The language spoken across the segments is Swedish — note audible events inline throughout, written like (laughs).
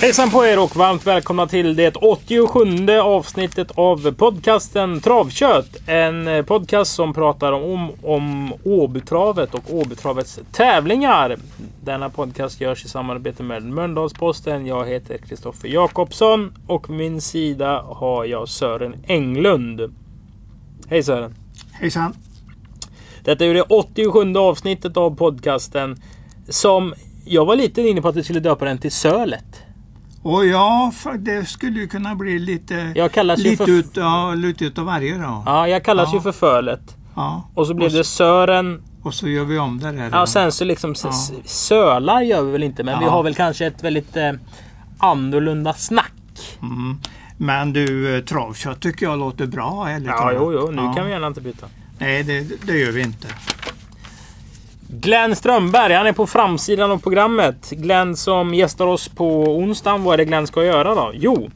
Hejsan på er och varmt välkomna till det 87 avsnittet av podcasten Travkött. En eh, podcast som pratar om, om Åbytravet och Åbytravets tävlingar. Denna podcast görs i samarbete med Mölndalsposten. Jag heter Kristoffer Jakobsson och vid min sida har jag Sören Englund. Hej Sören! Hejsan! Detta är det 87 avsnittet av podcasten som jag var lite inne på att vi skulle döpa den till Sölet. Och ja, för det skulle ju kunna bli lite, Jag kallas lite, för- ut, ja, lite utav varje då. Ja, jag kallas Ja. ju för Fölet. Ja. Och så blev och, det Sören. och så gör vi om det där. Ja, då. sen så liksom Ja. Sölar gör vi väl inte. Men vi Ja. har väl kanske ett väldigt eh, annorlunda snack. Mm. Men du, eh, travkött tycker jag låter bra. Ärligt Ja, jo, jo. Nu kan vi gärna inte byta. Nej, det, det gör vi inte. Glenn Strömberg, han är på framsidan av programmet. Glenn som gästar oss på onsdagen. Vad är det Glenn ska göra då? Jo,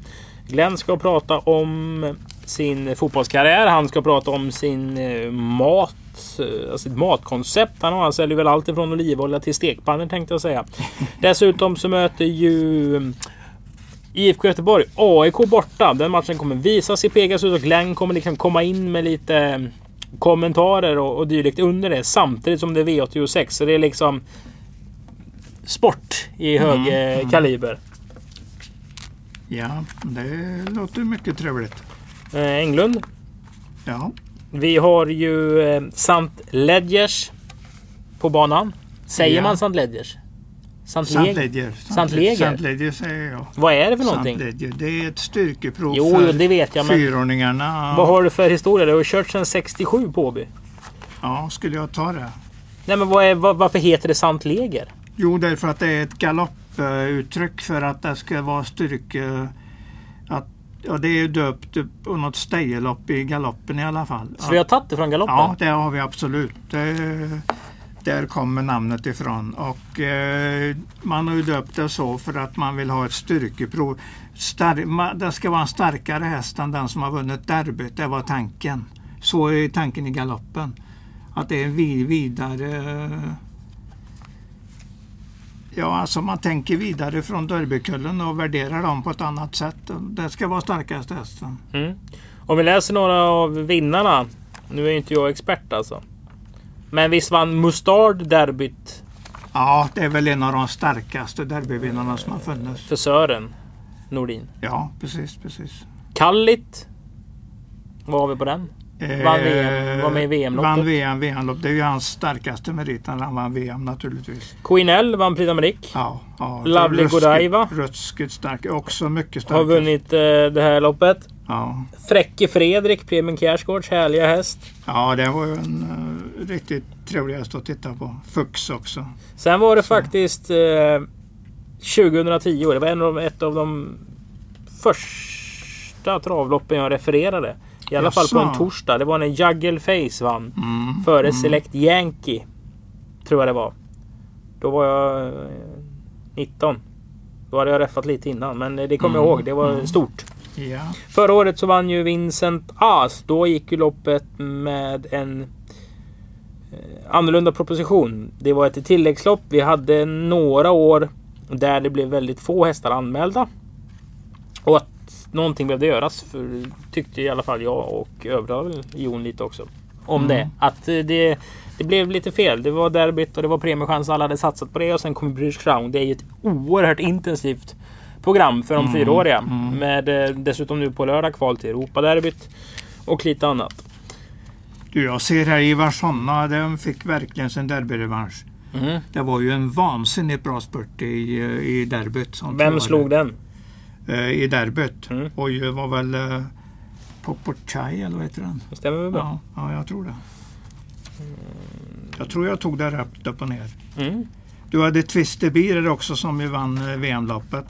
Glenn ska prata om sin fotbollskarriär. Han ska prata om sin eh, mat. eh, Sitt matkoncept. Han, har, han säljer väl allt ifrån olivolja till stekpannor tänkte jag säga. (laughs) Dessutom så möter ju eh, IFK Göteborg AIK borta. Den matchen kommer visas i Pegasus och Glenn kommer liksom komma in med lite kommentarer och, och dylikt under det samtidigt som det är V86. Så det är liksom sport i hög eh, kaliber. Ja, det låter mycket trevligt. Eh, Englund. Ja, Vi har ju eh, Sant Ledgers på banan. Säger Ja. man Sant Ledgers? Sant Sant Leg- Ledger. Sant Leger? Sant Ledger säger jag. Vad är det för någonting? Det är ett styrkeprov Jo, för det vet jag. Fyraåringarna. vad har du för historia? Du har kört sedan 67 på Åby. Ja, skulle jag ta det? Nej, men vad är, vad, varför heter det Sant Leger? Jo, därför att det är ett galopputtryck för att det ska vara styrke... Att, ja, det är döpt på något stejelopp i galoppen i alla fall. Så vi har tagit det från galoppen? Ja, det har vi absolut. Det, där kommer namnet ifrån. Och eh, man har ju döpt det så för att man vill ha ett styrkeprov. Star det ska vara en starkare häst än den som har vunnit derbyt. Det var tanken. Så är tanken i galoppen. Att det är en vid vidare... Ja, alltså man tänker vidare från derbykullen och värderar dem på ett annat sätt. Det ska vara starkaste hästen. Mm. Om vi läser några av vinnarna. Nu är inte jag expert alltså. Men visst vann Mustard derbyt Ja, det är väl en av de starkaste derbyvinnarna som har funnits. för Sören Nordin. Ja, precis, precis. Kallit. Vad har vi på den? Vann VM, var med i VM-loppet. Vann VM, VM-lopp. Det är ju hans starkaste merit när han vann VM naturligtvis. Queen L vann Prix d'Amérique. Ja, ja, Lovely Godiva. Ruskigt stark. Också mycket stark. Har vunnit eh, det här loppet. Ja. Fräcke Fredrik, Preben Kjærsgaards härliga häst. ja, det var ju en uh, riktigt trevlig häst att titta på. Fux också. Sen var det faktiskt eh, 2010. Det var en av, ett av de första travloppen jag refererade. I alla fall på en Jaså? torsdag. Det var när Juggle Face vann. Mm. Före Select Yankee. Tror jag det var. Då var jag eh, 19. Då hade jag räffat lite innan. Men eh, det kommer jag Mm, ihåg. Det var stort. Ja. Förra året så vann ju Vincent As. Då gick ju loppet med en eh, annorlunda proposition. Det var ett tilläggslopp. Vi hade några år där det blev väldigt få hästar anmälda. Och att någonting behövde göras. För tyckte i alla fall jag och övriga Jon lite också. Om Mm. det. Att eh, det, det blev lite fel. Det var derbyt och det var premiechans. Alla hade satsat på det. Och sen kom British Crown. Det är ju ett oerhört intensivt program för de Mm, fyraåriga. mm. Med eh, dessutom nu på lördag kval till Europaderbyt. Och lite annat. Du, jag ser här Ivarsonna, de fick verkligen sin derbyrevansch. Mhm. Det var ju en vansinnigt bra spurt i, eh, i derbyt. som Vem slog den? Eh, I derbyt. Mm. Och var väl uh, Popochai eller vad heter den? Det stämmer väl bra? Ja, ja, jag tror det. Jag tror jag tog det rätt upp och ner. Mm. Du hade Twister Beer också som ju vann eh, VM-loppet.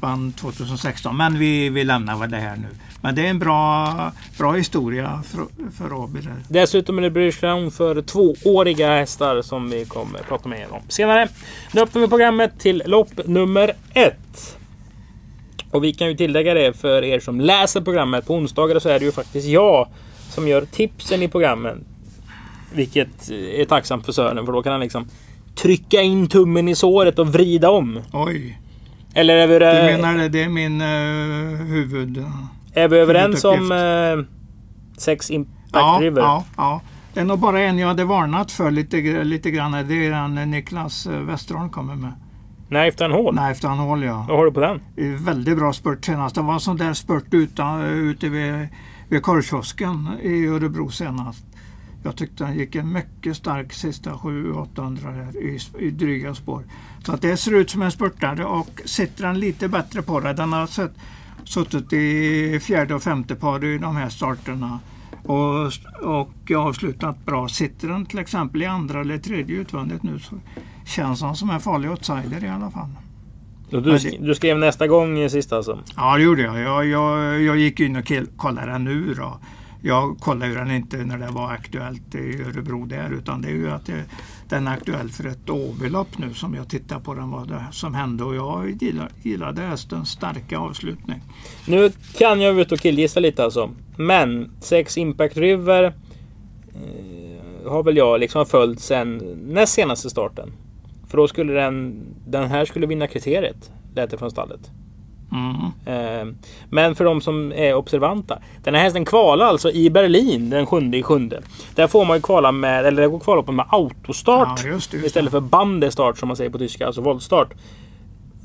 Vann 2016. Men vi, vi lämnar väl det här nu. Men det är en bra, bra historia för, för där. Dessutom är det British Crown för tvååriga hästar som vi kommer prata med er om senare. Nu öppnar vi programmet till lopp nummer ett. Och vi kan ju tillägga det för er som läser programmet. På onsdagar så är det ju faktiskt jag som gör tipsen i programmen. Vilket är tacksamt för Sören för då kan han liksom trycka in tummen i såret och vrida om. Oj, Eller är vi, du eh, menar det? Det är min uh, huvud... är vi överens om eh, Sex Impact Ja, River? ja, ja. Det är nog bara en jag hade varnat för lite, lite grann. Det är den Niklas eh, Westerholm kommer med. Nej, efter en hål. Nej, efter han håll ja. Vad har du på den? Väldigt bra spurt senast. Det var en sån där spurt utan, ute vid, vid korvkiosken i Örebro senast. Jag tyckte han gick en mycket stark sista 700-800 där i, i dryga spår. Så att det ser ut som en spurtare och sitter han lite bättre på det. Den har sett, suttit i fjärde och femte par i de här starterna och, och avslutat bra. Sitter den till exempel i andra eller tredje utvändigt nu så känns han som en farlig outsider i alla fall. Och Du, sk- du skrev nästa gång eh, sist alltså? Ja, det gjorde jag. Jag, jag, jag gick in och kollade den nu. Då. Jag kollade ju den inte när det var aktuellt i Örebro där utan det är ju att det, den är aktuell för ett Åbylopp nu som jag tittar på den vad det som hände och jag gillar, gillade hästens starka avslutning. Nu kan jag ute och killgissa lite alltså. Men Sex Impact River eh, har väl jag liksom följt sen näst senaste starten. För då skulle den, den här skulle vinna kriteriet. Lät det från stallet. Mm. Eh, men för de som är observanta. Den här hästen kvalar alltså i Berlin den sjunde i sjunde. Där får man ju kvala med, eller det går kvala på med autostart. Ja, just just istället för bandestart som man säger på tyska, alltså voltstart.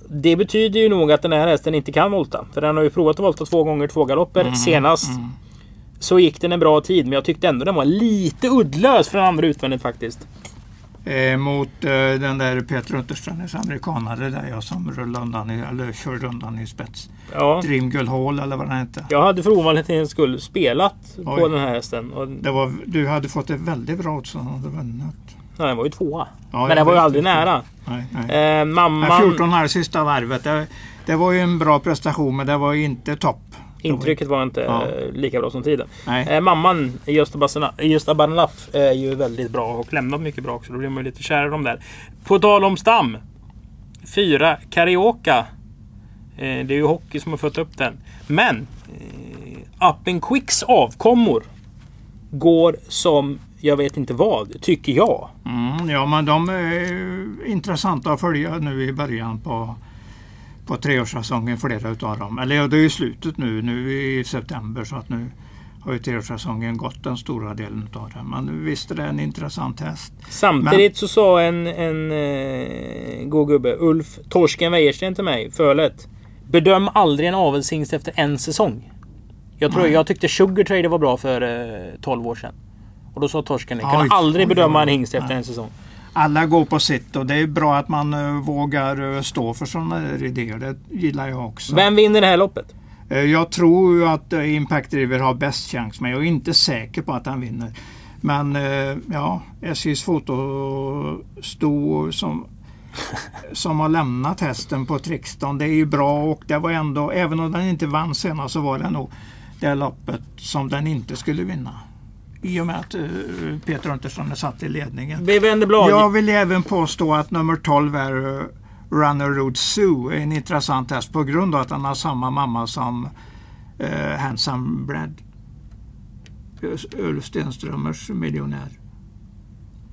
Det betyder ju nog att den här hästen inte kan volta. För den har ju provat att volta två gånger, två galopper. Mm, Senast så gick den en bra tid, men jag tyckte ändå den var lite uddlös för den andra utvändigt faktiskt. Eh, mot eh, den där Peter Unterstrandes amerikanare där jag som rullade undan i, eller körde undan i spets. Ja, Dreamgirl Hall eller vad den hette. jag hade för ovanlighetens skull spelat på Oj. den här hästen. Och, Det var, du hade fått ett väldigt bra odds hade vunnit. ja, den var ju tvåa. Ja, men den var ju aldrig nära. Nej, nej. Eh, mamman... 14 här sista varvet. Det, det var ju en bra prestation men det var ju inte topp. Intrycket var inte Ja. eh, lika bra som tiden. Nej. Eh, mamman, Gösta Barnlaff, är ju väldigt bra och lämnat mycket bra också. Då blir man ju lite kär i dem där. På tal om stam. Fyra Carioca. Eh, det är ju hockey som har fått upp den. Men and Quicks avkommor går som jag vet inte vad, tycker jag. Mm, ja, men de är intressanta att följa nu i början på, på treårssäsongen, flera utav dem. Eller ja, det är ju slutet nu, nu i september så att nu har ju treårssäsongen gått den stora delen utav det. Men visst är det en intressant häst. Samtidigt så sa en, en eh, god gubbe, Ulf Torsken Wäjersten till mig, fölet. Bedöm aldrig en avelshingst efter en säsong. Jag, tror, Nej. jag tyckte Sugar Trader var bra för eh, 12 år sedan. Och då sa Torsken, jag kan aldrig oj, bedöma oj. en hingst efter Nej. en säsong. Alla går på sitt och det är bra att man eh, vågar eh, stå för sådana där idéer. Det gillar jag också. Vem vinner det här loppet? Eh, Jag tror att Impact River har bäst chans men jag är inte säker på att han vinner. Men ja, SJs fotosto som, (laughs) som har lämnat hästen på Trixton det är ju bra och det var ändå, även om den inte vann senast så var det nog det loppet som den inte skulle vinna. I och med att eh, Peter Untersson satt i ledningen. Vi vänder blad. Jag vill även påstå att nummer 12 är eh, Runner Road Zoo, en intressant häst på grund av att han har samma mamma som uh, Handsome Brad. Ulf Stenströmers miljonär.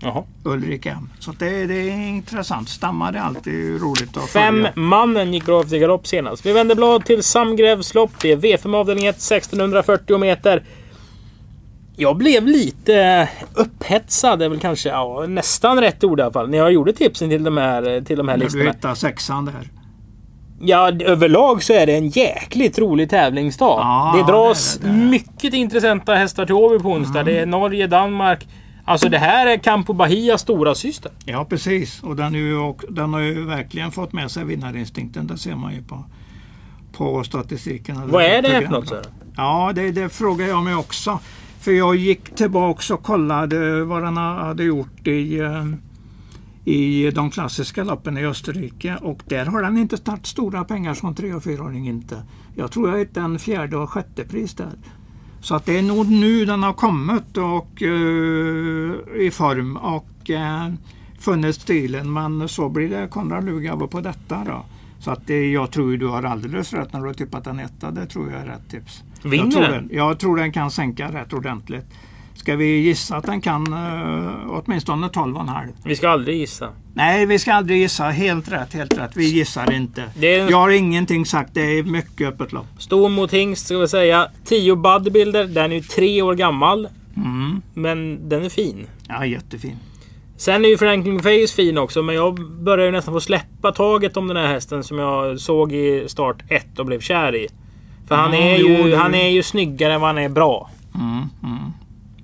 Jaha. Ulrik M. Så det, det är intressant. Stammar är alltid roligt att Fem följa. mannen gick bra efter galopp senast. Vi vänder blad till Samgrevs lopp. Det är V5 avdelning 1, 1640 meter. Jag blev lite upphetsad, är väl kanske ja, nästan rätt ord i alla fall. När jag gjorde tipsen till de här, till de här När du listorna. hittar sexan där. Ja, överlag så är det en jäkligt rolig tävlingsdag. Ja, det dras det det. mycket intressanta hästar till Åby på onsdag. Det är Norge, Danmark. Alltså det här är Campo Bahias stora syster. Ja precis och den, ju, och den har ju verkligen fått med sig vinnarinstinkten. Det ser man ju på, på statistiken. Vad är det för något? Sören? Ja, det, det frågar jag mig också. För jag gick tillbaka och kollade vad den hade gjort i, eh, i de klassiska loppen i Österrike och där har den inte tagit stora pengar som tre och fyraåring inte. Jag tror jag är den fjärde och sjätte pris där. Så att det är nog nu den har kommit och, uh, i form och uh, funnit stilen men så blir det Konrad Lugauer på detta då. Så att det, jag tror du har alldeles rätt när du har tippat en etta. Det tror jag är rätt tips. Vinner jag tror den? Jag tror den kan sänka rätt ordentligt. Ska vi gissa att den kan uh, åtminstone 12,5? Vi ska aldrig gissa. Nej, vi ska aldrig gissa. Helt rätt, helt rätt. Vi gissar inte. En- Jag har ingenting sagt. Det är mycket öppet lopp. Ston mot hingst ska vi säga. 10 Budbilder. Den är ju tre år gammal. Mm. Men den är fin. Ja, jättefin. Sen är ju Franklin Face fin också. Men jag börjar ju nästan få släppa taget om den här hästen som jag såg i start 1 och blev kär i. För han, Mm, är jo, ju, det- han är ju snyggare än vad han är bra. Mm, mm.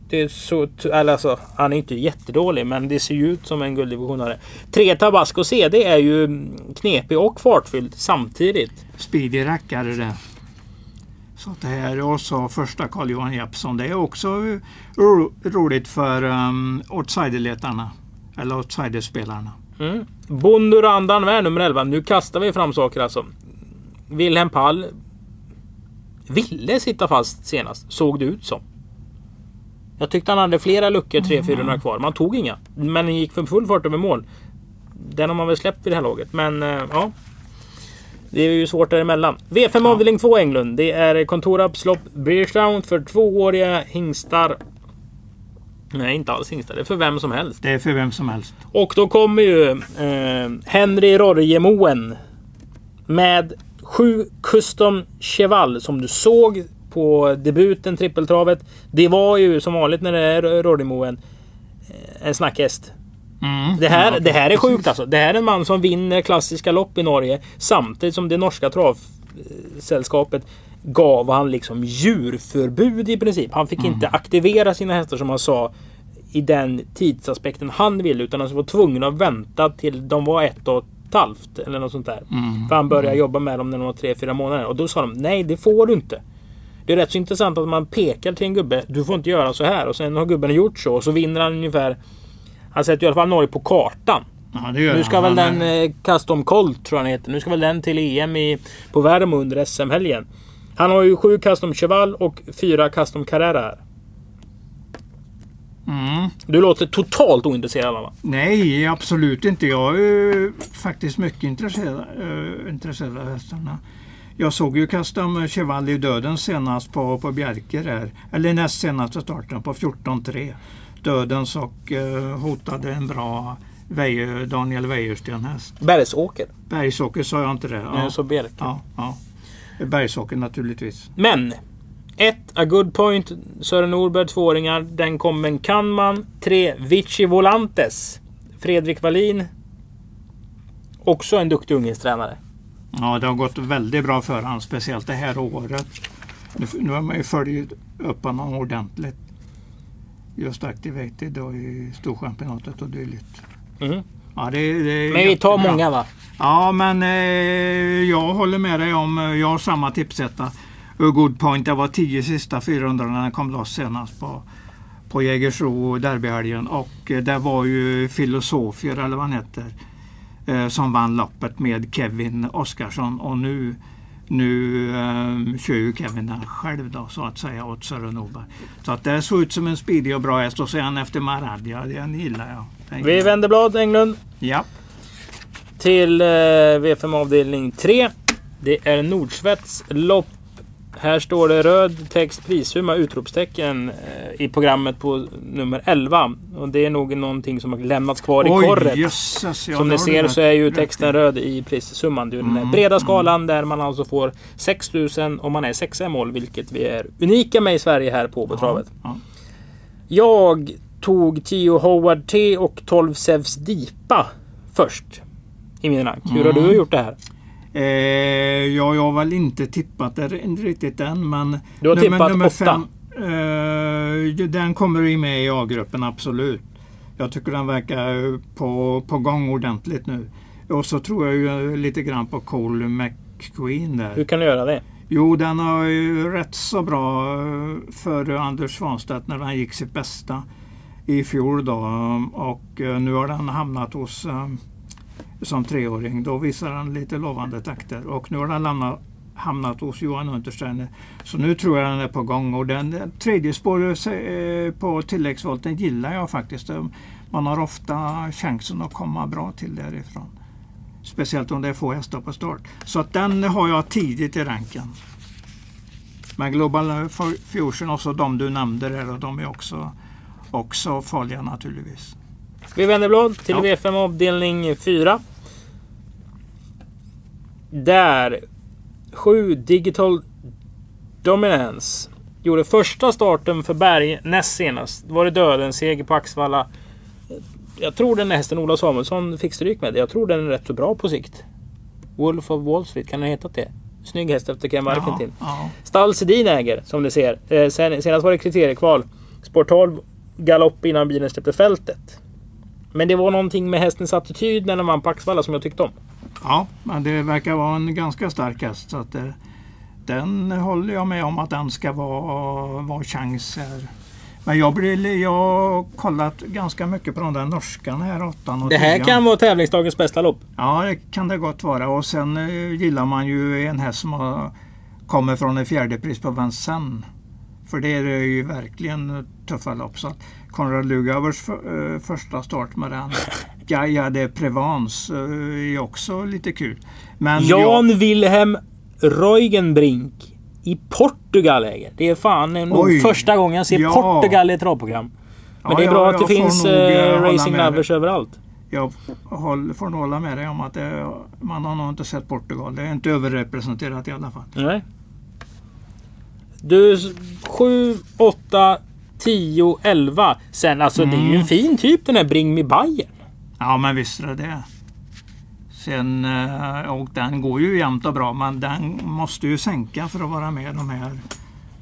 Det är så, eller alltså, han är inte jättedålig men det ser ju ut som en gulddivisionare. Tre Tabasco CD är ju knepig och fartfylld samtidigt. Speedy rackare det. Så det här och så första Carl-Johan Jeppsson. Det är också ro, roligt för um, outsiderletarna. Eller outsiderspelarna. Mm. Bondurandan med nummer 11. Nu kastar vi fram saker alltså. Wilhelm Pall ville sitta fast senast, såg det ut som. Jag tyckte han hade flera luckor, 300-400 kvar. Man tog inga. Men den gick för full fart över mål. Den har man väl släppt vid det här laget. Men eh, ja. Det är ju svårt däremellan. V5 avdelning 2 Englund. Det är Contorap lopp Bridgetown för tvååriga hingstar. Nej, inte alls hingstar. Det är för vem som helst. Det är för vem som helst. Och då kommer ju eh, Henry Rorgemoen med sju Custom Cheval som du såg på debuten trippeltravet. Det var ju som vanligt när det är Rorgemoen eh, en snackhäst. Mm. Det här, Ja, det här är sjukt alltså. Det här är en man som vinner klassiska lopp i Norge samtidigt som det norska travsällskapet gav han liksom djurförbud i princip. Han fick inte aktivera sina hästar som han sa i den tidsaspekten han ville utan han var tvungen att vänta till de var ett och halvt eller något sånt där. För han började jobba med dem när de var tre, fyra månader och då sa de nej det får du inte. Det är rätt så intressant att man pekar till en gubbe. Du får inte göra så här och sen har gubben gjort så och så vinner han ungefär han sätter i alla fall Norge på kartan. Ja, Nu ska han. väl den eh, Custom Colt tror jag han heter. Nu ska väl den till EM i, på Värmo under SM-helgen. Han har ju sju Custom Cheval och fyra Custom Carrera här. Mm. Du låter totalt ointresserad va? Nej, absolut inte. Jag är faktiskt mycket intresserad, äh, intresserad av hästarna. Jag såg ju Custom Cheval i döden senast på, på Bjerke där. Eller näst senaste starten på 14-3. Dödens och eh, hotade en bra Veje, Daniel Wäjersten-häst. Bergsåker. Bergsåker sa jag inte det? Ja. Ja, Så Bjerke. ja, ja. Bergsåker naturligtvis. Men. 1. A Good Point. Sören Norberg, tvååringar. Den kommer kan man. 3. Vici Volantes. Fredrik Wallin. Också en duktig ungdomstränare. Ja, det har gått väldigt bra för honom, speciellt det här året. Nu, nu har man ju följt upp honom ordentligt. Just Activated och i Storchampionatet och dylikt. Mhm. Ja, det, det Men vi tar många va? Ja, men eh, jag håller med dig om, eh, jag har samma tipsetta. A Good Point, det var 10 sista 400 när den kom loss senast på, på Jägersro derbyhelgen. Och eh, det var ju Filosofier, eller vad han heter, eh, som vann loppet med Kevin Oskarsson. Och nu, nu eh, kör ju Kevin den själv då, så att säga, åt Sören Norberg. Så att det såg ut som en speedig och bra häst. Och så är han efter Maradja, den gillar jag. Den Vi gillar jag. vänder blad Englund. Ja. till eh, V5 avdelning 3. Det är Nordsvets lopp. Här står det röd text prissumma utropstecken eh, i programmet på nummer 11. Och det är nog någonting som har lämnats kvar i korret. jösses. Ja, Som ni ser så är ju texten röd i prissumman. Det är den här breda skalan där man alltså får 6000 om man är sexa i mål. Vilket vi är unika med i Sverige här på på travet. Ja. Jag tog 10 Howard T och 12 Sevs Dipa först. I min rank. Hur har du gjort det här? Eh, ja, jag har väl inte tippat det riktigt än. Men Du har tippat åtta. eh, den kommer ju med i A-gruppen, absolut. Jag tycker den verkar på, på gång ordentligt nu. Och så tror jag ju lite grann på Cole McQueen där. Hur kan du göra det? Jo, den har ju rätt så bra eh, för Anders Svanstedt när han gick sitt bästa i fjol då och eh, nu har den hamnat hos eh, som treåring. Då visar han lite lovande takter och nu har den hamnat, hamnat hos Johan Untersteiner. Så nu tror jag den är på gång och den, tredje spåret eh, på tilläggsvolten gillar jag faktiskt. Man har ofta chansen att komma bra till därifrån. Speciellt om det är få hästar på start. Så att den har jag tidigt i ranken. Men Global Fusion och så de du nämnde där och de är också, också farliga naturligtvis. Vi vänder blad till Ja. V5 avdelning 4. Där 7 Digital Dominance gjorde första starten för Berg näst senast. Var det döden, seger på Axvalla. Jag tror den hästen Ola Samuelsson fick stryk med. Jag tror den är rätt så bra på sikt. Wolf of Wall Street, kan den heta det? Snygg häst efter Ken Warkentin. ja. Stall Sedin äger, som ni ser. Eh, sen, senast var det kriteriekval. Sport 12 galopp innan bilen släppte fältet. Men det var någonting med hästens attityd när den vann på Axvalla som jag tyckte om. Ja, men det verkar vara en ganska stark häst. Så att det, den håller jag med om att den ska vara, vara chans här. Men jag, blir, jag har kollat ganska mycket på de där norskan här, åttan och Det här tian. kan vara tävlingsdagens bästa lopp. Ja, det kan det gott vara. Och sen eh, gillar man ju en häst som har, kommer från en fjärde pris på Vincennes. För det är ju verkligen tuffa lopp. Så att Konrad Lugauers för, eh, första start med den (laughs) Gaia de Prevence eh, är också lite kul. Men Jan Wilhelm Reugenbrink i Portugal äger. Det är fan Oj. första gången jag ser Ja. Portugal i ett travprogram. Men Ja, det är ja, bra att det jag finns nog, eh, eh, racing lovers överallt. jag får nog hålla med dig om att det, man har nog inte sett Portugal. Det är inte överrepresenterat i alla fall. Nej. Du, 7, 8, 10, 11. Sen alltså det är ju Mm. en fin typ den här Bring Me Bayern. Ja, men visst är det det. Sen, eh, och den går ju jämnt och bra, men den måste ju sänka för att vara med de här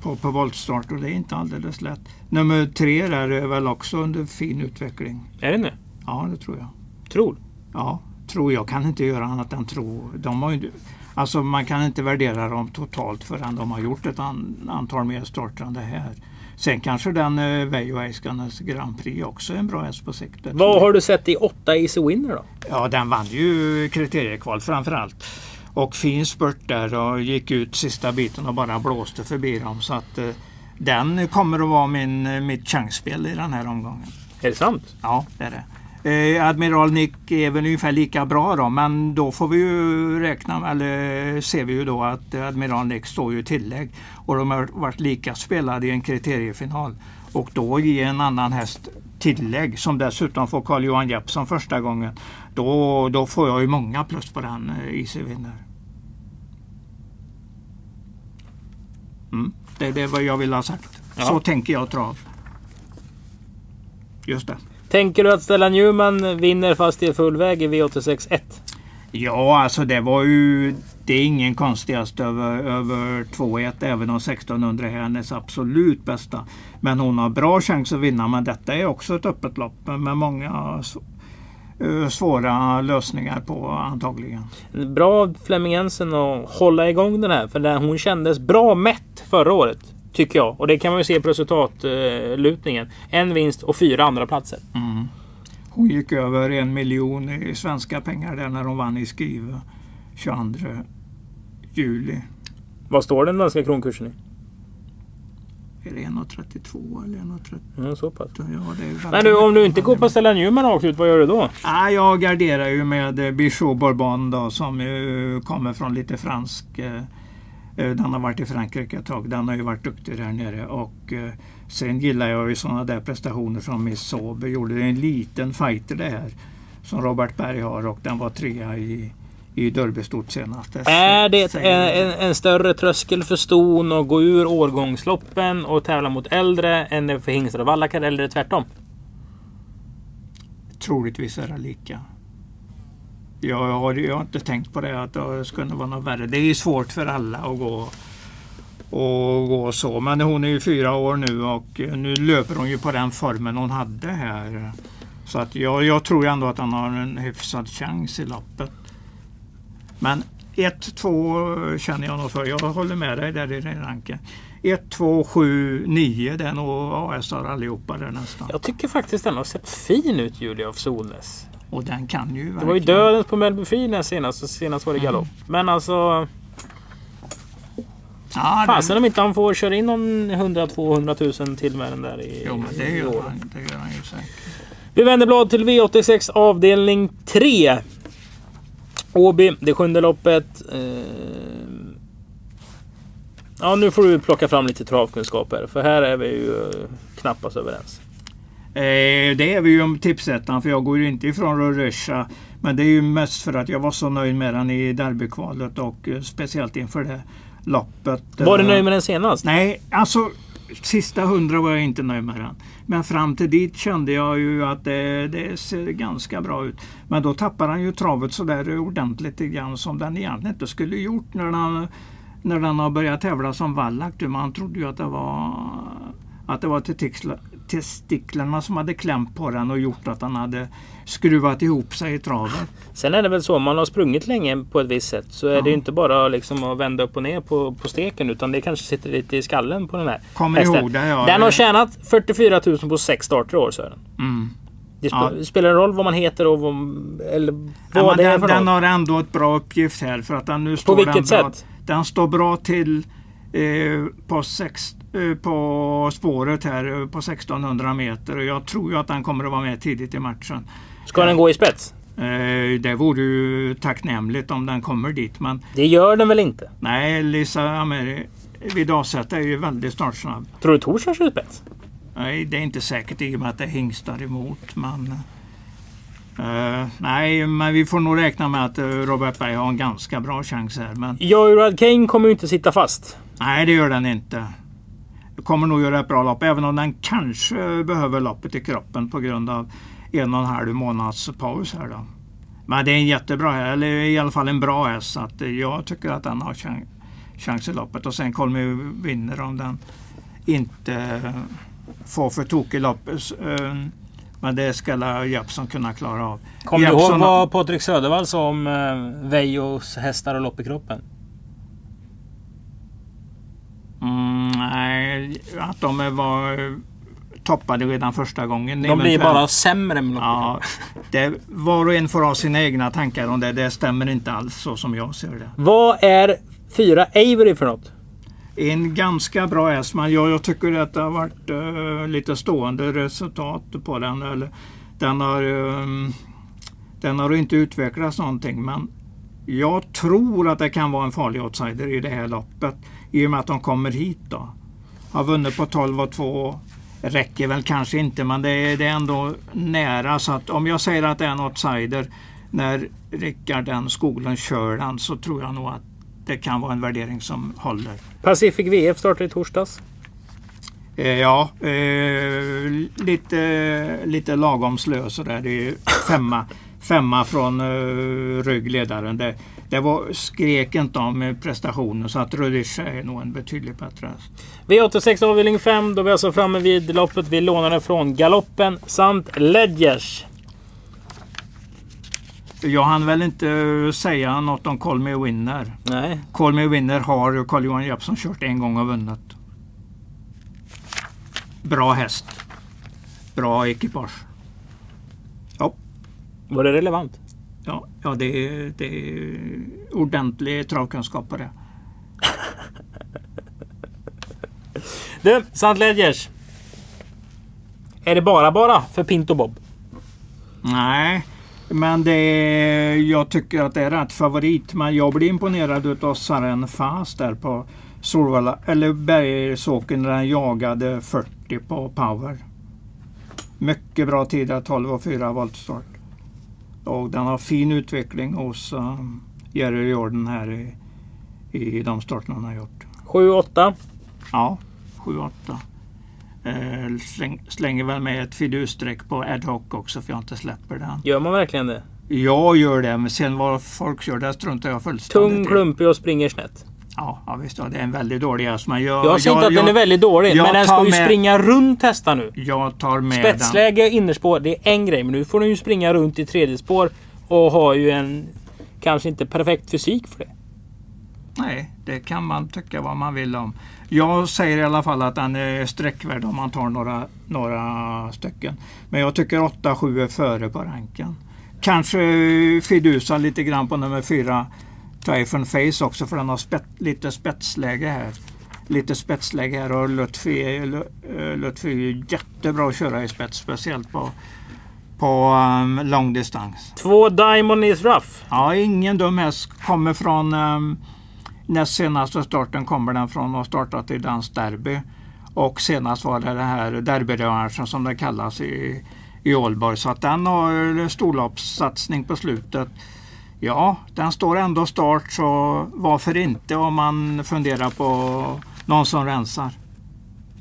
på, på voltstart och det är inte alldeles lätt. Nummer tre där är väl också under fin utveckling. Är det nu? Ja, det tror jag. Tror. Ja, tror jag kan inte göra annat än tro. De har ju, alltså man kan inte värdera dem totalt förrän de har gjort ett an, antal mer starter än det här. Sen kanske den uh, Veijo Heiskanes Grand Prix också är en bra häst på sikt. Vad har du sett i 8 Easy Winner då? Ja, den vann ju kriteriekval framförallt. Och fin spurt där och gick ut sista biten och bara blåste förbi dem. Så att eh, den kommer att vara min, eh, mitt chansspel i den här omgången. Är det sant? Ja, det är det. Eh, Admiral Nick är väl ungefär lika bra då, men då får vi ju räkna, eller ser vi ju då att Admiral Nick står ju i tillägg och de har varit lika spelade i en kriteriefinal. Och då ge en annan häst tillägg som dessutom får Carl-Johan Jeppsson första gången. Då, då får jag ju många plus på den eh, Easy Winner. Mm, det, det är vad jag vill ha sagt. Ja. Så tänker jag trav. Just det. Tänker du att Stella Newman vinner fast är full väg i V86 1? Ja, alltså det var ju... Det är ingen konstigast över, över 2-1 även om 1600 är hennes absolut bästa. Men hon har bra chans att vinna men detta är också ett öppet lopp med många eh, svåra lösningar på antagligen. Bra Flemming Jensen att hålla igång den här. För hon kändes bra mätt förra året. Tycker jag. Och det kan man ju se på resultatlutningen. En vinst och fyra andra platser. Hon gick över en miljon i svenska pengar där när hon vann i Skive 22 juli. Vad står den danska kronkursen i? Är det 1,32 eller 1,30? Mm, så pass. Ja, Men du, om du inte går på Stella Newman rakt ut, vad gör du då? Ah, jag garderar ju med eh, Bichot Bourbon då, som kommer från lite fransk... Eh, den har varit i Frankrike ett tag. Den har ju varit duktig där nere. Och, eh, sen gillar jag ju sådana där prestationer som Miss Sauber gjorde. Det är en liten fighter det här. Som Robert Berg har och den var trea i, i Derbystort senast. Är det en, en större tröskel för ston att gå ur årgångsloppen och tävla mot äldre än för hingstar och vallackar eller är det tvärtom? Troligtvis är det lika. Jag har, jag har inte tänkt på det att det skulle vara något värre. Det är svårt för alla att gå och gå så. Men hon är ju fyra år nu och eh, nu löper hon ju på den formen hon hade här. Så att jag, jag tror ändå att han har en hyfsad chans i loppet. Men 1-2 känner jag nog för. Jag håller med dig där i den ranken. 1, 2, 7, 9. Det är nog AS allihopa där nästan. Jag tycker faktiskt den har sett fin ut Julia av Solnäs. Och den kan ju Det var ju dödens på Melby Fyn senast senast var det galopp. Men alltså... Ja, Fasen om inte han får köra in någon 100-200 000 till med den där i, jo, men det gör, år. han, det gör han ju säkert. Vi vänder blad till V86 avdelning 3. Åby, det sjunde loppet. Eh... Ja, nu får du plocka fram lite travkunskaper. För här är vi ju knappast överens. Eh, det är vi ju om tipsettan för jag går ju inte ifrån Rorösa. Men det är ju mest för att jag var så nöjd med den i derbykvalet och eh, speciellt inför det loppet. Var du Eh, nöjd med den senast? Nej, alltså sista hundra var jag inte nöjd med den. Men fram till dit kände jag ju att det, det ser ganska bra ut. Men då tappar han ju travet sådär ordentligt grann som den egentligen inte skulle gjort när den, när den har börjat tävla som vallack. Man trodde ju att det var att det var testikla- testiklarna som hade klämt på den och gjort att han hade skruvat ihop sig i travet. Sen är det väl så om man har sprungit länge på ett visst sätt så är det ju inte bara liksom att vända upp och ner på, på steken utan det kanske sitter lite i skallen på den här Kommer hästen. ihåg det, ja. Den har tjänat 44 000 på sex starter i år Sören. Mm. Det sp- Ja. spelar en roll vad man heter och vad, eller Ja, vad men det är den, för den något. har ändå ett bra uppgift här för att den nu står vilket den bra, sätt? Den står bra till eh, på, sex, på spåret här eh, på 1600 meter och jag tror ju att den kommer att vara med tidigt i matchen. Ska den gå i spets? Eh, det vore ju tacknämligt om den kommer dit men Det gör den väl inte? nej, Lisa vid avsätt är ju väldigt startsnabb. Tror du Tor kör i spets? Nej, det är inte säkert i och med att det är hingstar emot. Men, eh, nej, men vi får nog räkna med att eh, Robert Berg har en ganska bra chans här. Men Joyride Kane kommer ju inte sitta fast. nej, det gör den inte. Kommer nog göra ett bra lopp, även om den kanske behöver loppet i kroppen på grund av en och en halv månads paus här då. Men det är en jättebra häst, eller i alla fall en bra häst. Så att jag tycker att den har chans, chans i loppet. Och sen Kolmi vinner om den inte får för tokig lopp. Eh, Men det ska Jeppsson kunna klara av. Kommer du ihåg vad Patrik Södervall sa om eh, Vejos hästar och lopp i kroppen? Mm, nej, att de var toppade redan första gången. De blir bara sämre Ja, det, var och en får ha sina egna tankar om det. Det stämmer inte alls så som jag ser det. Vad är fyra Avery för något? En ganska bra häst, men jag, jag tycker att det har varit eh, lite stående resultat på den. Eller, den, har, ehm, den har inte utvecklats någonting, men jag tror att det kan vara en farlig outsider i det här loppet. I och med att de kommer hit då. Har vunnit på 12 och 2. Räcker väl kanske inte, men det är, det är ändå nära. Så att om jag säger att det är en outsider när Rickard den Skoglund kör den så tror jag nog att det kan vara en värdering som håller. Pacific VF startar i torsdags. Eh, ja, eh, lite, lite lagom slö sådär. Det är femma, femma från eh, ryggledaren. Det, det var, skrek inte om eh, prestationen så att Rudisha är nog en betydligt bättre häst. V86 avdelning 5. Då är vi alltså framme vid loppet vi lånade från galoppen samt Ledgers. Jag hann väl inte eh, säga något om Call Me Winner. Nej. Call Me Winner har Carl-Johan Jeppsson kört en gång och vunnit. Bra häst. Bra ekipage. Ja, Var det relevant? Ja, ja det, är, det är ordentlig travkunskap på det. Du, Sant Ledgers. Är det bara bara för Pinto Bob? Nej, men det är, jag tycker att det är rätt favorit. Men jag blir imponerad utav Saren Fast där på Solvalla, eller Bergsåker när den jagade 40 på power. Mycket bra tid där, 12 och 4 voltstart. Och den har fin utveckling hos um, Jerry Jordan här i, i de starterna han har gjort. 7-8. Ja, 7-8. Eh, släng, slänger väl med ett fidusstreck på ad hoc också för jag inte släpper den. Gör man verkligen det? Jag gör det, men sen vad folk kör det struntar jag fullständigt Tung, klumpig och springer snett. Ja, ja visst. Ja, det är en väldigt dålig häst. Men jag, Jag säger inte att den är väldigt dålig, jag men den ska ju med- springa runt hästar nu. Jag tar med Spetsläge innerspår, det är en grej. Men nu får den ju springa runt i tredje spår och har ju en kanske inte perfekt fysik för det. Nej, det kan man tycka vad man vill om. Jag säger i alla fall att den är sträckvärd om man tar några, några stycken. Men jag tycker 8-7 är före på ranken. Kanske fidusa lite grann på nummer 4 Typhon Face också för den har spet, lite spetsläge här. Lite spetsläge här och Lutfi, är jättebra att köra i spets. Speciellt på, på um, långdistans. Två Diamond is rough. Ja, ingen dum häst. Kommer från um, näst senaste starten kommer den från och startat i Dans Derby. Och senast var det den här derbyrevanschen som det kallas i, i Ålborg. Så att den har storloppssatsning på slutet. Ja, den står ändå start så varför inte om man funderar på någon som rensar.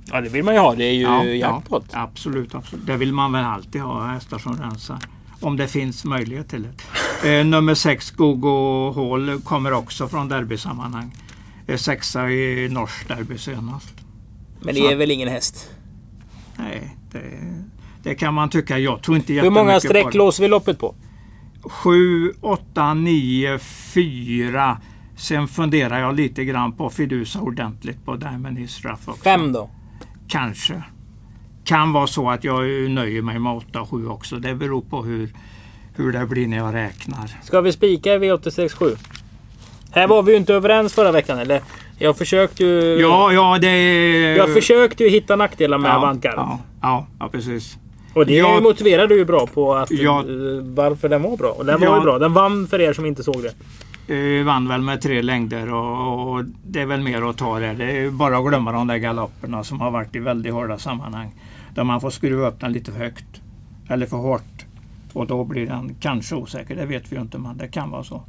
Ja, det vill man ju ha. Det är ju Ja, jackpot. ja, absolut, absolut. Det vill man väl alltid ha, hästar som rensar. Om det finns möjlighet till det. (laughs) Eh, nummer 6, Gogo Hall, kommer också från derbysammanhang. Eh, sexa i norsk derby senast. Men det är väl ingen häst? Nej, det, det kan man tycka. Jag tror inte Hur många låser vi loppet på? 7, 8, 9, 4. Sen funderar jag lite grann på Fidusa ordentligt på Diamond Israf också. Fem då? Kanske. Kan vara så att jag nöjer mig med 8 7 också. Det beror på hur, hur det blir när jag räknar. Ska vi spika i V867? Här var vi ju inte överens förra veckan eller? Jag försökte ju... Ja, ja det. Jag försökte ju hitta nackdelar med ja, Avantgarde. ja, ja, ja, precis. Och det Jag- motiverade du ju bra på att, eh, varför den var bra. Och den var Ja. ju bra. Den vann för er som inte såg det. Eh, vann väl med tre längder och, och det är väl mer att ta där. Det är bara att glömma de där galopperna som har varit i väldigt hårda sammanhang. Där man får skruva upp den lite för högt. Eller för hårt. Och då blir den kanske osäker. Det vet vi ju inte men det kan vara så.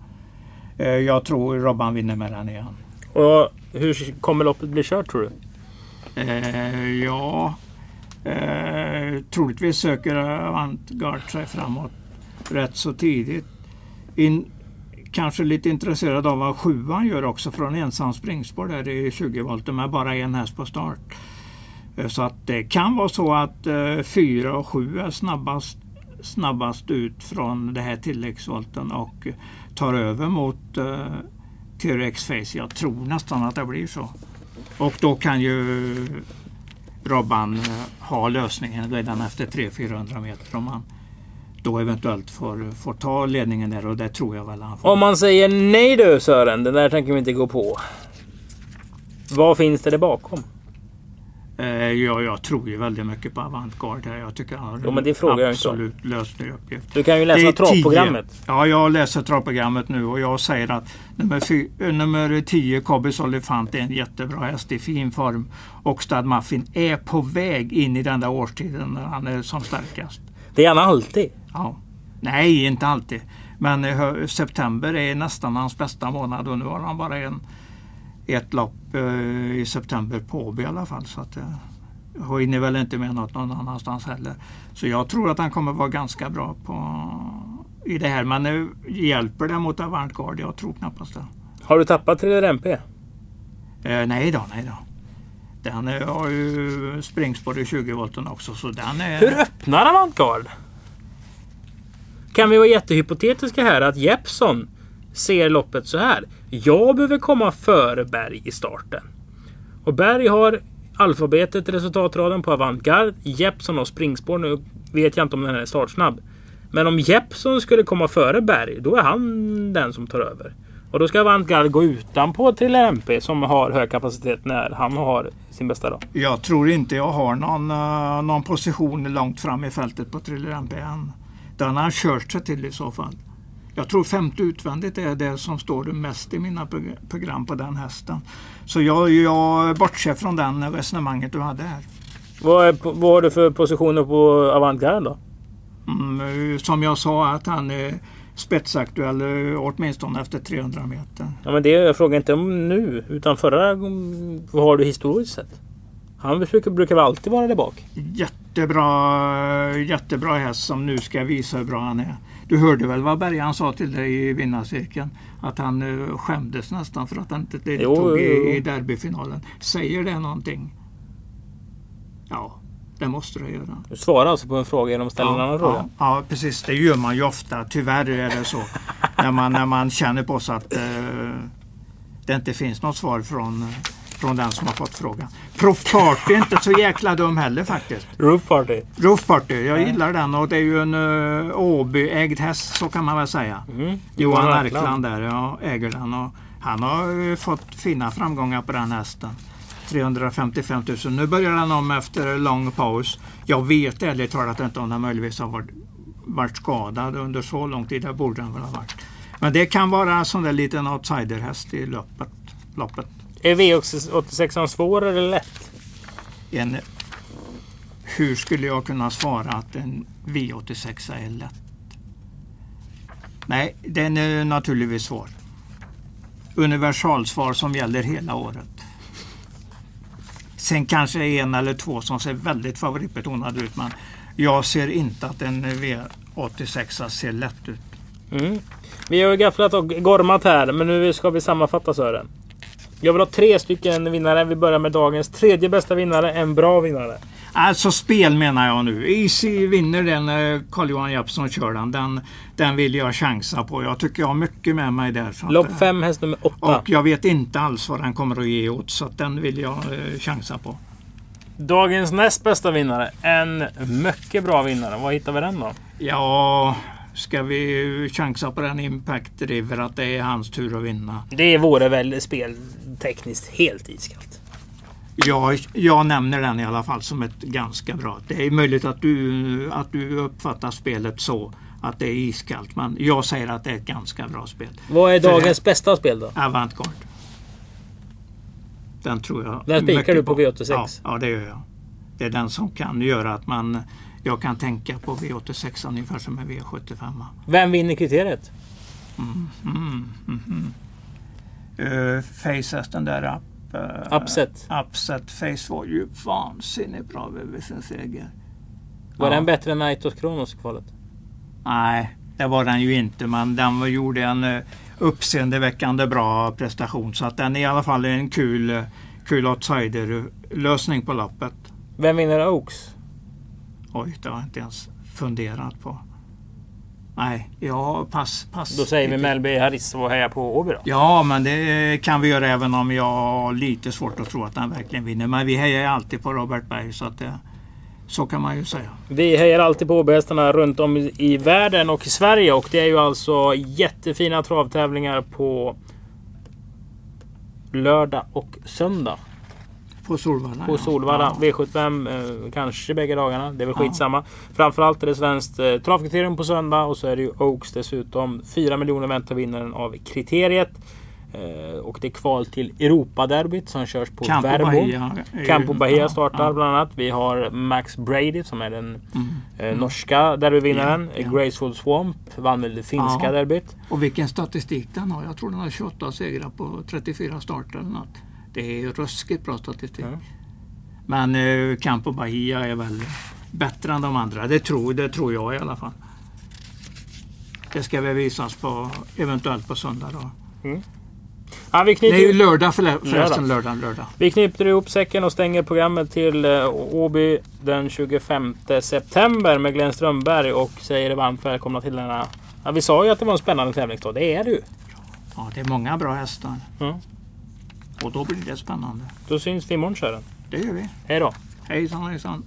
Eh, jag tror Robban vinner med den igen. Och hur kommer loppet bli kört tror du? Eh, ja, eh, troligtvis söker Avantgarde sig framåt rätt så tidigt. In, kanske lite intresserad av vad sjuan gör också från ensam springspår där i 20 volt med bara en häst på start. Eh, Så att det kan vara så att eh, fyra och sju är snabbast, snabbast ut från det här tilläggsvolten och tar över mot eh, TRX Face. Jag tror nästan att det blir så. Och då kan ju Robban band eh, ha lösningen redan efter 300-400 meter om han då eventuellt får, får ta ledningen där och det tror jag väl han får. Om man säger nej du Sören, den där tänker vi inte gå på. Vad finns det där bakom? Eh, ja, jag tror ju väldigt mycket på Avantgarde. Jag tycker han har Jo, om. absolut löst uppgift. Du kan ju läsa travprogrammet. Ja, jag läser travprogrammet nu och jag säger att nummer, fy, eh, nummer 10, Cobbys Olifant, är en jättebra häst i fin form. Och Stad Muffin är på väg in i den där årstiden när han är som starkast. Det är han alltid. Ja. Nej, inte alltid. Men eh, september är nästan hans bästa månad och nu har han bara en, ett lopp eh, i september på Åby i alla fall. Så att, eh, hinner väl inte med något någon annanstans heller. Så jag tror att han kommer vara ganska bra på, i det här. Men eh, hjälper det mot Avantgarde? Jag tror knappast det. Har du tappat Thriller MP? Eh, nej då, nej då. Den eh, har ju springspår i 20 volten också så den är... Hur öppnar Avantgarde? Kan vi vara jättehypotetiska här att Jeppson ser loppet så här. Jag behöver komma före Berg i starten. Och Berg har alfabetet i resultatraden på Avantgarde. Jeppson har springspår. Nu vet jag inte om den är startsnabb. Men om Jeppson skulle komma före Berg, då är han den som tar över. Och då ska Avantgarde gå utanpå till MP som har hög kapacitet när han har sin bästa dag. Jag tror inte jag har någon, eh, någon position långt fram i fältet på Thriller MP än. Den har han kört sig till i så fall. Jag tror femte utvändigt är det som står mest i mina prog- program på den hästen. Så jag, jag bortser från den resonemanget du hade här. Vad, är, vad har du för positioner på Avantgarde då? Mm, eh, som jag sa att han är spetsaktuell eh, åtminstone efter 300 meter. Ja, men det jag frågar inte om nu, utan förra. Vad har du historiskt sett? Han brukar, brukar väl alltid vara där bak? Jättebra, jättebra häst som nu ska visa hur bra han är. Du hörde väl vad Bergan sa till dig i vinnarcirkeln? Att han eh, skämdes nästan för att han inte deltog i, i derbyfinalen. Säger det någonting? Ja, det måste det göra. Du svarar alltså på en fråga genom att ställa en annan fråga? Ja, ja, precis. Det gör man ju ofta. Tyvärr är det så. när, man, när man känner på sig att eh, det inte finns något svar från, från den som har fått frågan. Proff Party är inte så jäkla dum heller faktiskt. Roof Party. Roof Party, jag gillar den och det är ju en uh, Åby-ägd häst så kan man väl säga. Mm. Johan Erkland där, ja, äger den. Och han har fått fina framgångar på den hästen. 355 000. Nu börjar den om efter lång paus. Jag vet ärligt talat inte om den möjligtvis har varit, varit skadad under så lång tid. Det borde den väl ha varit. Men det kan vara en sån där liten outsiderhäst i loppet. loppet. Är V86 svår eller lätt? En, hur skulle jag kunna svara att en V86 är lätt? Nej, den är naturligtvis svår. Universalsvar som gäller hela året. Sen kanske en eller två som ser väldigt favoritbetonade ut men jag ser inte att en V86 ser lätt ut. Mm. Vi har ju gafflat och gormat här men nu ska vi sammanfatta Sören. Jag vill ha tre stycken vinnare. Vi börjar med dagens tredje bästa vinnare. En bra vinnare. Alltså spel menar jag nu. Easy vinner den eh, Carl-Johan Jeppsson kör den. den. Den vill jag chansa på. Jag tycker jag har mycket med mig där. Lopp eh, 5, häst nummer 8. Och jag vet inte alls vad den kommer att ge åt så att den vill jag eh, chansa på. Dagens näst bästa vinnare. En mycket bra vinnare. Vad hittar vi den då? Ja, ska vi chansa på den Impact River att det är hans tur att vinna? Det vore väl speltekniskt helt iskallt. Jag, jag nämner den i alla fall som ett ganska bra. Det är möjligt att du, att du uppfattar spelet så att det är iskallt men jag säger att det är ett ganska bra spel. Vad är För dagens bästa spel då? Avantgarde. Den tror jag Den spikar du på V86? Ja, ja, det gör jag. Det är den som kan göra att man jag kan tänka på V86 ungefär som en V75. Vem vinner kriteriet? Mm, mm, mm. Uh, Faces den där up, uh, Upset. Upset Face var ju vansinnigt bra över sin seger. Var Ja. den bättre än Aitos Kronos kvalet? Nej, det var den ju inte men den gjorde en uh, uppseendeväckande bra prestation så att den är i alla fall en kul, eh, kul outsider-lösning på loppet. Vem vinner Oaks? Oj, det har jag inte ens funderat på. Nej, ja, pass. pass. Då säger vi Mellby Harris och hejar på Åby då. Ja, men det kan vi göra även om jag har lite svårt att tro att han verkligen vinner. Men vi hejar ju alltid på Robert Berg så att det, så kan man ju säga. Vi hejar alltid på Åbyhästarna runt om i världen och i Sverige. Och det är ju alltså jättefina travtävlingar på lördag och söndag. På Solvalla. På. Solvalla. Ja. V75 eh, kanske bägge dagarna. Det är väl Ja. skitsamma. Framförallt är det svenskt eh, travkriterium på söndag och så är det ju Oaks dessutom. 4 miljoner väntar vinnaren av kriteriet. Eh, och det är kval till Europaderbyt som körs på Campo Värmo. Bahia Campo Bahia startar ja. bland annat. Vi har Max Brady som är den Mm. eh, norska derbyvinnaren. Ja, ja. Graceful Swamp vann väl det finska derbyt. Och vilken statistik den har. Jag tror den har 28 segrar på 34 starter eller något. Det är ruskigt bra statistik. Ja. Men eh, Campo Bahia är väl bättre än de andra. Det tror, det tror jag i alla fall. Det ska väl visas på eventuellt på söndag då. Ja, vi, Det är ju lördag förre- förresten. Lördag, lördag. vi knyter ihop säcken och stänger programmet till eh, Åby den 25 september med Glenn Strömberg och säger er varmt välkomna till denna... Ja, vi sa ju att det var en spännande tävlingsdag. Det är det ju. Ja, det är många bra hästar. Ja. Och då blir det spännande. Då syns vi imorgon Sören. Det gör vi. Hej då! Hejsan hejsan.